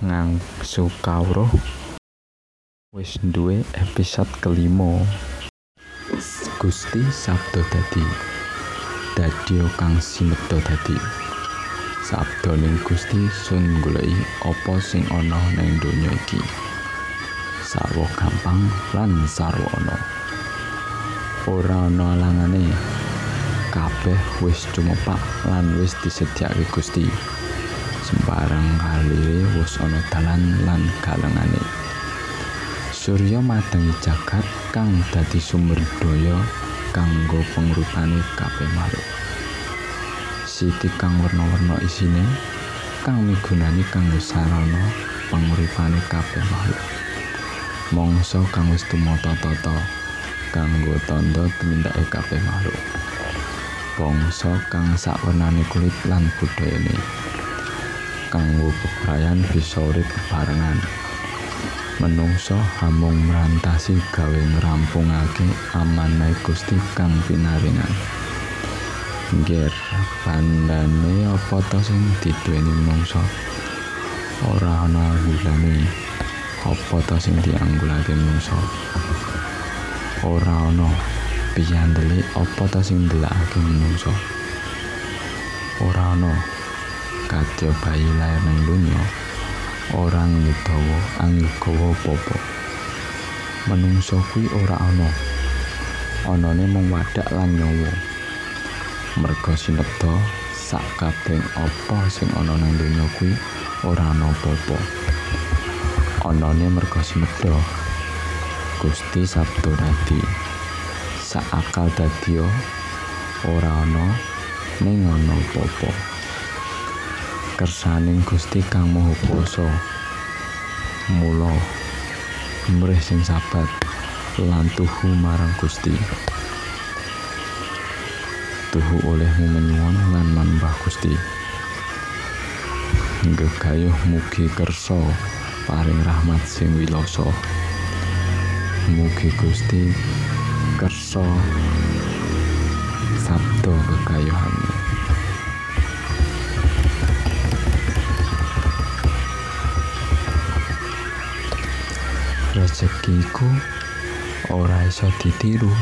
ngang sukawruh wis duwe episode kelima. Gusti Sabdo dadi dadya kang sinebda dadi. Sabdaning Gusti sun goleki apa sing ana ning donya iki? Sarwa gampang lan sarwa ana. Ora ana alangane. Kabeh wis cumepak lan wis disediakake Gusti. Sembarang kalire wis ana dalan lan galengane. Surya madangi jagat kang dadi sumber daya kanggo pengurutane kabeh makhluk. Siti kang werna-werna isine kang migunani kanggo sarana penguripane kabeh makhluk. Mongso kang wis tumata-tata kanggo tanda tumindake kabeh makhluk. bangsa kang sawenane kulit lan budayane kanggo bebrayan bisa urip bebarengan menungso hamung merantasi gawe ngrampungake amanah Gusti kang pinaringan. Ngger pandane apa to sing diduweni menungso? Ora ana gulane apa to sing dianggulake menungso? Ora ana. Piyandele apa ta sing ndelokake manungsa ora ana kadya bayi lair nang donya ora ngetawa angel gawa apa manungsa kuwi ora ana. Anane mung wadak lan nyawa. Merga sinebda sak kabeh apa sing ana nang donya kuwi ora ana apa-apa. Anane merga sinebda Gusti Sabdo Dadi. Akal dadya ora ana ning ana apa-apa kersaning Gusti kang Maha Kuwasa mula mrih sing sabat lan tuhu marang Gusti. Tuhu olehmu menyuwun lan manembah Gusti. Gegayuh mugi kersa paring rahmat sing wiloso mugi Gusti kersa sabdo kekayuhanmu rezekiku ora iso ditiru.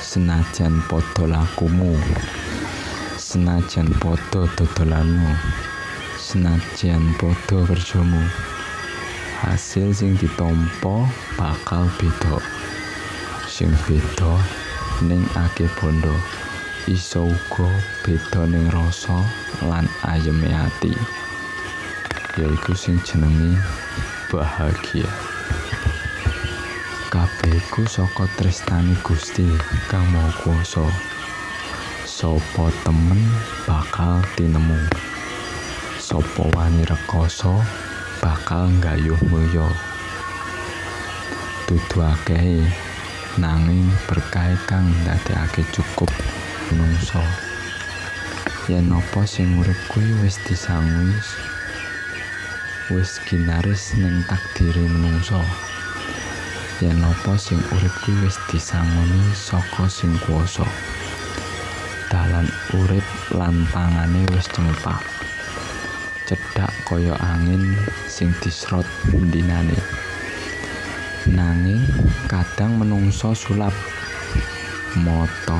Senajan padha lakumu senajan padha dodolanmu senajan padha kerjamu hasil sing ditompo bakal beda. Sing beda ning akeh bondo iso uga beda ning rasa lan ayeme ati yaiku sing jenenge bahagia kabehku saka tristani Gusti kang mau kuasa sapa temen bakal tinemu? Sapa wani rekoso bakal nggayuh mulya? Dudu akeh nanging berkah kang ndadekake cukup menungso. Yen apa sing urip kuwi wis disangui wis ginaris ning takdire menungso yen apa sing urip kuwi wis disangoni saka sing kuasa dalan urip lan pangane wis cemepak cedhak kaya angin sing disrot dinane nanging kadang menungso sulap. Moto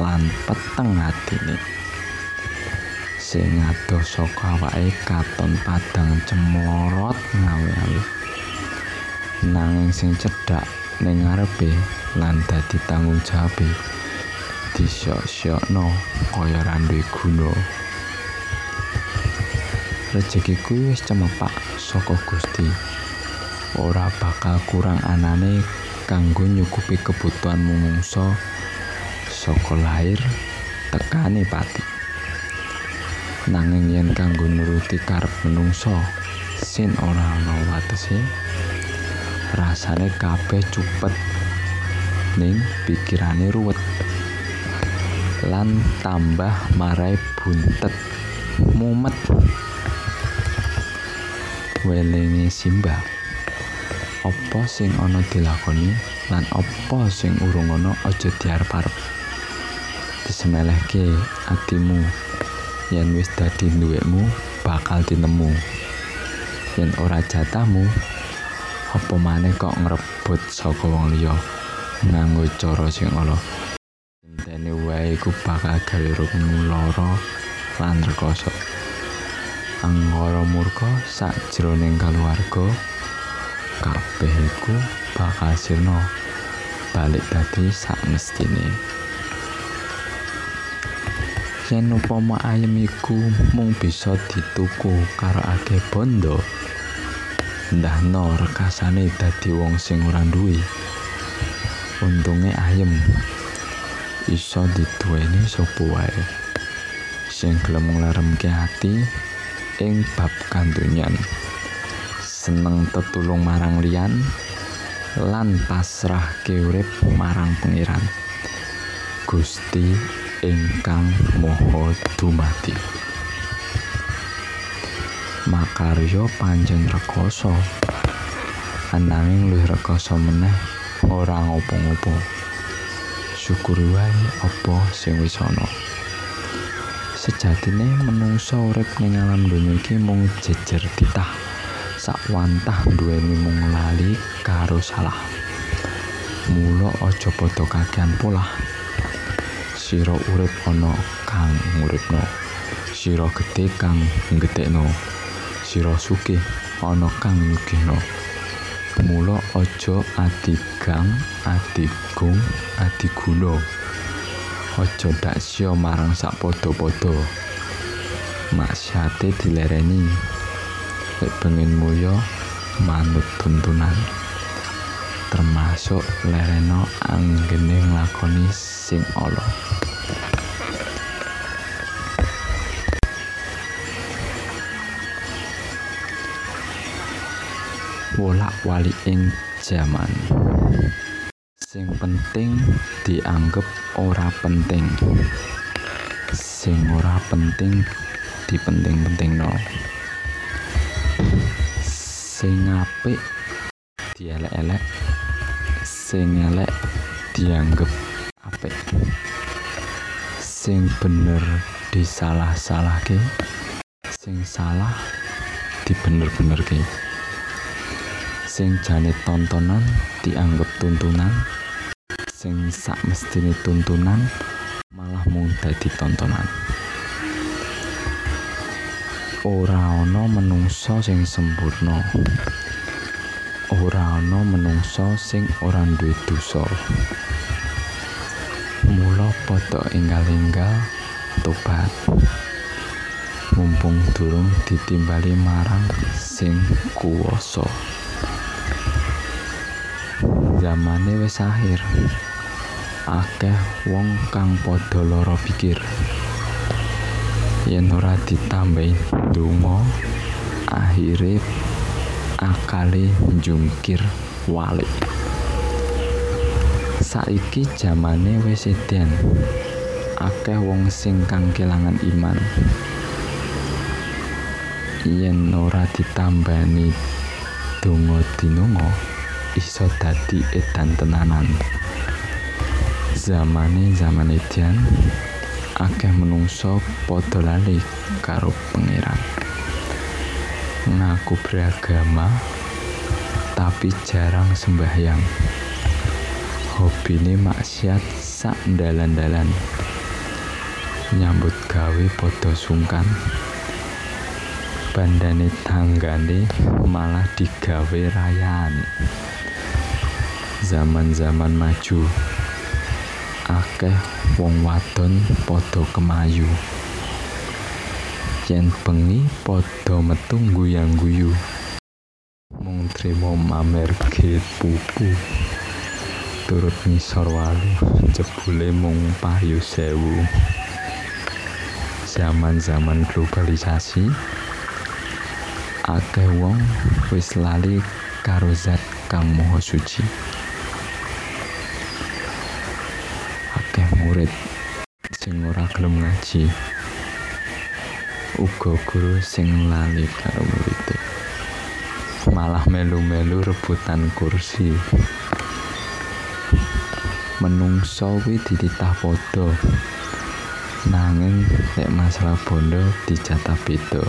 lan peteng atine. Sing adoh saka awake katon padang cemorot ngawe-awe nanging sing cedhak ning ngarepe lan dadi tanggung jawab disyok-syokno kaya randuwe guna. Rezekiku wis cemepak saka Gusti. Ora bakal kurang anane kanggo nyukupi kebutuhan mungsa saka lahir tekane pati. Nanging yen kanggo nuruti karep menungso sin ora ana watese rasane kabeh cupet ning pikirane ruwet lan tambah marai buntet mumet. Welenge simbah apa sing ana dilakoni lan apa sing urung ana aja diarep-arep? Disemelehke atimu yen wis dadi duwekmu bakal tinemu yen ora jatahmu apa maneh kok ngrebut saka wong liya nganggo cara sing ala? Intene wae iku bakal gawe rukmu lara lan rekoso. Anggara murka sakjroning kaluwarga kabeh iku bakal sirna balik dadi sak mestine yen upama ayem iku mung bisa dituku karo akeh bondo ndahno rekasane dadi wong sing ora duwe. Untunge ayem. Iso dituweni sapa wae. Sing gelem nglaremke ati ing bab kandunyan seneng tetulung marang liyan lan pasrahke urip marang pangeran. Gusti ingkang Maha Dumati makarya pancen rekoso. Ananging luwih rekoso meneh ora ngopo-ngopo syukur wae apa sing wis ana. Sejatine menungsa urip ning alam donya iki mung jejer titah. Sakwantah duweni mung lali karo salah. Mula aja padha kakean polah sira urip ana kang nguripno. Sira gedhe kang gedhekno sira sugih ana kang nyugihno. Mula aja adigang adigung adiguna. Aja dak sia marang sak padha-padha maksiate dilereni. Lek pengen mulya manut tuntunan. Termasuk lereno anggene nglakoni sing ala wolak-walik ing jaman. Sing penting dianggep ora penting. Sing ora penting dipenting-pentingno. Sing apik dielek-elek. Sing elek dianggep apik. Sing bener disalah-salahke. Sing salah dibener-benerke sing jane tontonan dianggep tuntunan sing sak mestine tuntunan malah mung dadi tontonan. Ora ana menungsa sing sempurna. Ora ana menungsa sing ora duwe dosa. Mula padha enggal-enggal tobat. Mumpung durung ditimbali marang sing kuwasa zamane wis akhir. Akeh wong kang padha lara pikir. Yen ora ditambahi donga akhire akale njungkir walik. Saiki zamane wis edan. Akeh wong sing kang kelangan iman. Yen ora ditambani donga dinunga iso dadi edan tenanan. Zamane zaman edan akeh menungso padha lali karo pangeran. Ngaku beragama tapi jarang sembahyang. Hobine maksiat sak dalan-dalan nyambut gawe padha sungkan. Bandane tanggane malah digawe rayaan zaman-zaman maju. Akeh wong wadon padha kemayu. Yen bengi padha metu guyang-guyu mung trimo mamerke pupu. Turut ngisor walu jebule mung payu sewu. Zaman-zaman globalisasi akeh wong wis lali karo zat kang maha suci akeh murid sing ora gelem ngaji uga guru sing lali karo murid malah melu-melu rebutan kursi. Menungso kuwi dititah padha. Nanging lek masalah bondo dicatah beda.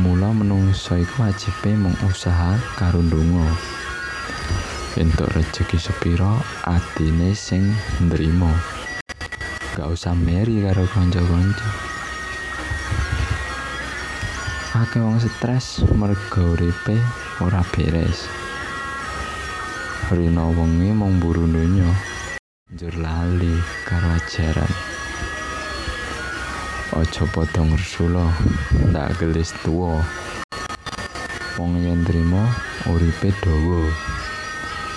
Mula menungso iku wajibe mung usaha karo ndonga entuk rejeki sepiro atine sing nrimo. Gak usah meri karo kanca-kanca. Akeh wong stres merga uripe ora beres. Rina wengi mung buru donya. Njur lali karo ajaran. Aja padha ngresula ndak gelis tuwa. Wong yen trimo uripe dawa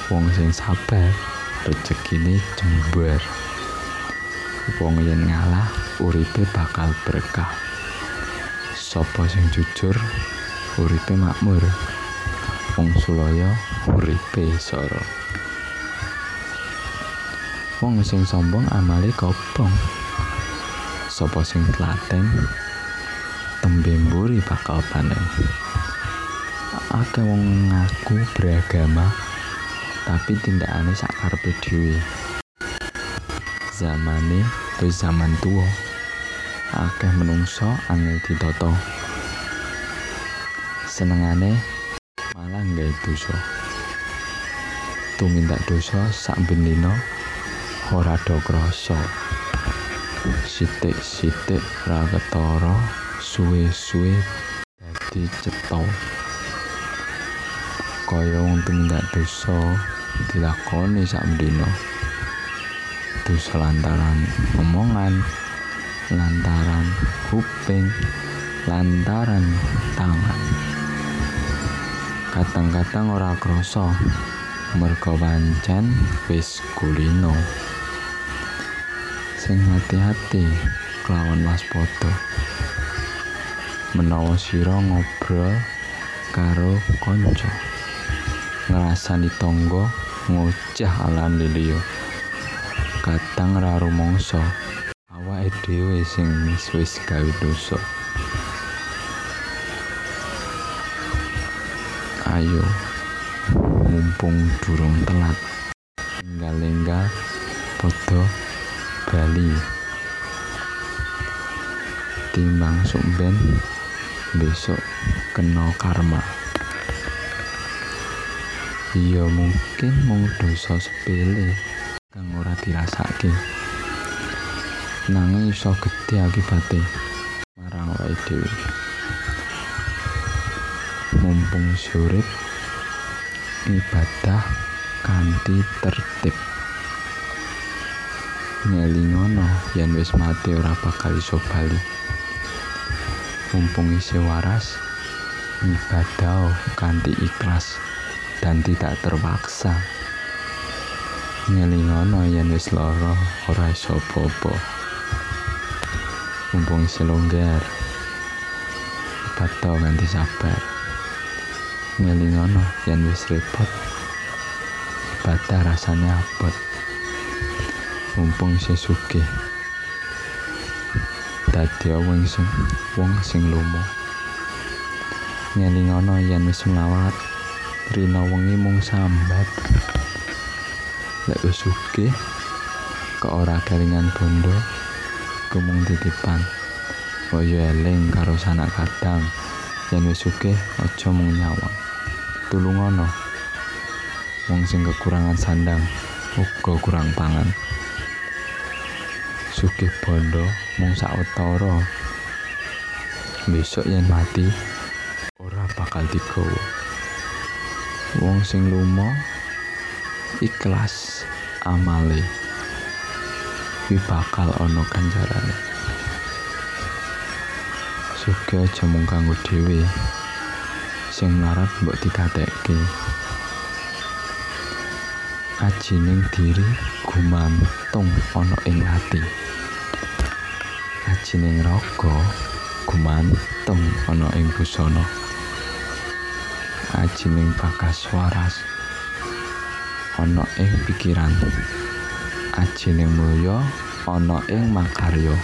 wong sing sabar rezekine jembar. Wong yen ngalah uripe bakal berkah. Sapa sing jujur uripe makmur. Wong sulaya uripe soro. Wong sing sombong amale kobong sapa sing telaten tembe mburi bakal panen. Akeh wong ngaku beragama tapi tindakane sak karepe dhewe. Zamane wis zaman tuwa. Akeh menungso angel ditata senengane malah gawe dosa. Tumindak dosa sak ben dina ora do krasa. Sithik-sithik ra ketara suwe-suwe dadi cetha. Kaya wong tumindak dosa dilakoni sak dina. Dosa lantaran omongan lantaran kuping lantaran tangan. Kadang-kadang ora krasa merga pancen wis kulino. Sing hati-hati kelawan waspada. Menawa sira ngobrol karo kanca. Ngrasani tangga ngocah alan liya kadang ra rumangsa awake dhewe sing wis gawe dosa. Ayo mumpung durung telat. Enggal-enggal padha bali. Timbang sumben besok kena karma iya mungkin mung dosa sepele kang ora dirasake. Nanging iso gedhe akibate marang wae dhewe. Mumpung surip ibadah kanthi tertib. Ngelingono yen wis mati ora bakal iso bali. Mumpung isih waras ibadah kanthi ikhlas dan tidak terpaksa. Ngelingono yen wis lara ora iso apa-apa. Mumpung isih longgar ibadah kanthi sabar. Ngelingono yen wis repot. Ibadah rasanya abot. Mumpung isih sugih dadi wong sing wong sing lomo ngelingono yen wis melawat rina wengi mung sambat. Lek wis sugih kok ora kelingan bondo kumung titipan. Kaya eling karo sanak kadang. Yen wis sugih aja mung nyawang. Tulungono wong sing kekurangan sandang uga kurang pangan. Sugih bondo mung sawetara besok yen mati ora bakal digawa wong sing lumo ikhlas amale. Kuwi bakal ana ganjarane. Sugih aja mung kanggo dhewe sing mlarat mbok dikatekke. Ajining diri gumantung ana ing ati. Ajining raga gumantung ana ing busana ajining bakas waras ana ing pikiran. Ajining mulya ana ing makarya.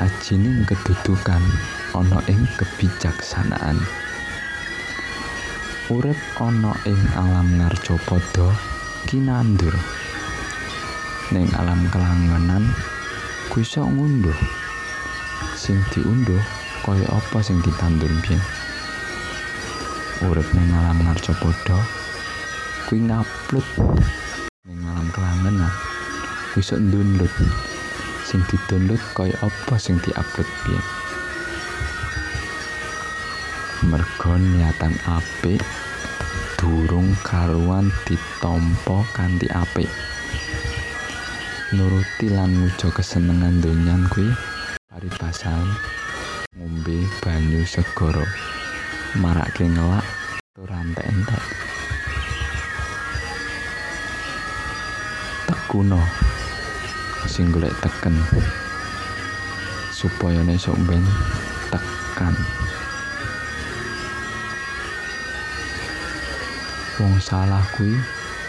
Ajining kedudukan ana ing kebijaksanaan. Urip ana ing alam padha kinandur. Ning alam kelangenan kuwi sok ngunduh. Sing diunduh kaya apa sing ditandun biyen urip ning alam ngarca padha kuwi ngupload ning alam kelangenan sok ndunlut sing didunlut kaya apa sing diupload biyen mergo niatan apik durung karuan ditampa kanthi apik. Nuruti lan muja kesenengan donyan kuwi paribasan ngombe banyu segara. Marake ngelak entek-entek tekuno sing golek teken. Supaya esuk ben tekan. Wong salah kuwi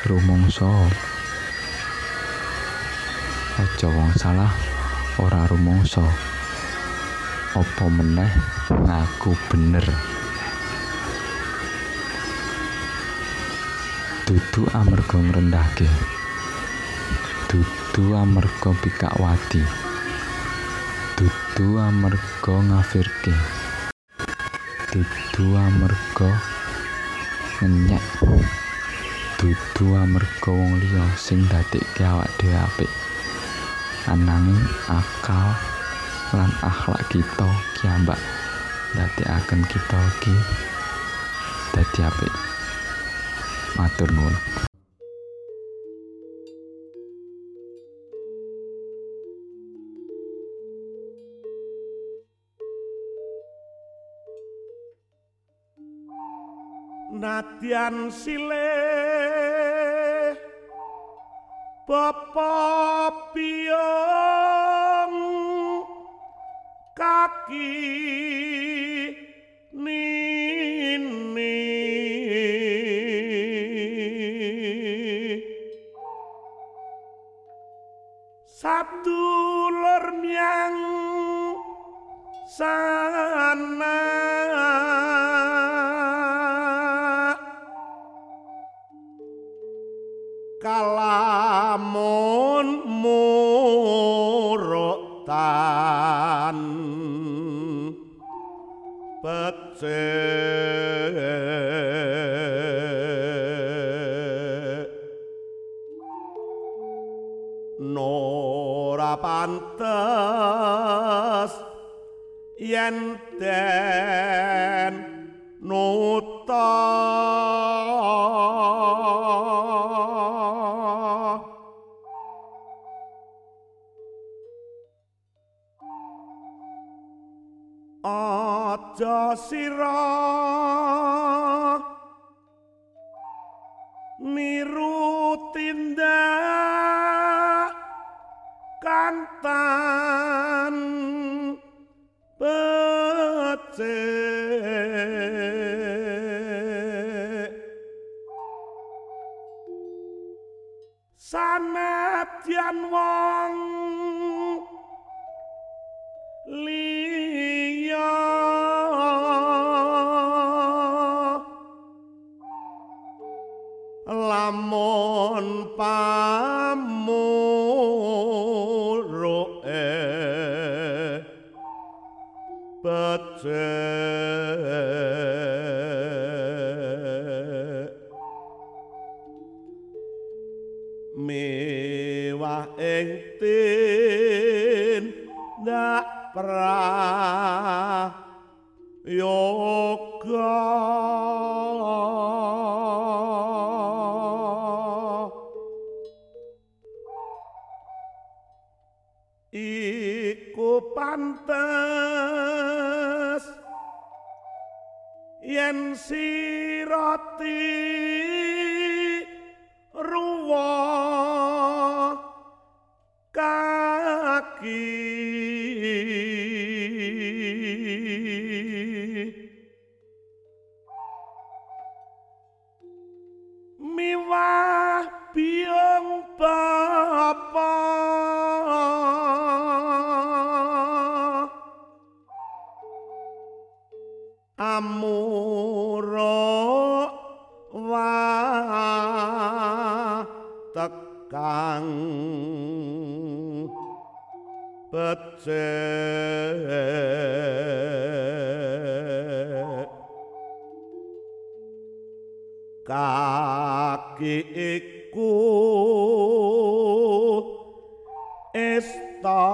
rumangsa aja wong salah ora rumangsa apa meneh ngaku bener dudu amarga ngrendahke dudu amarga pikakwati dudu amarga ngafirke. Dudu amarga ngenyak. Dudu amarga wong liya sing dadekke awak dhewe apik. Akal lan akhlak kita kiambak dadekaken kita iki dadi apik matur nuwun. Nadyan sile bapa piyong kaki lor miang sana. Kalamun murotan becik pantes yen den nuta. Aja sira niru tindak iku pantes. Yen sirati wa tekang becek kaki iku esta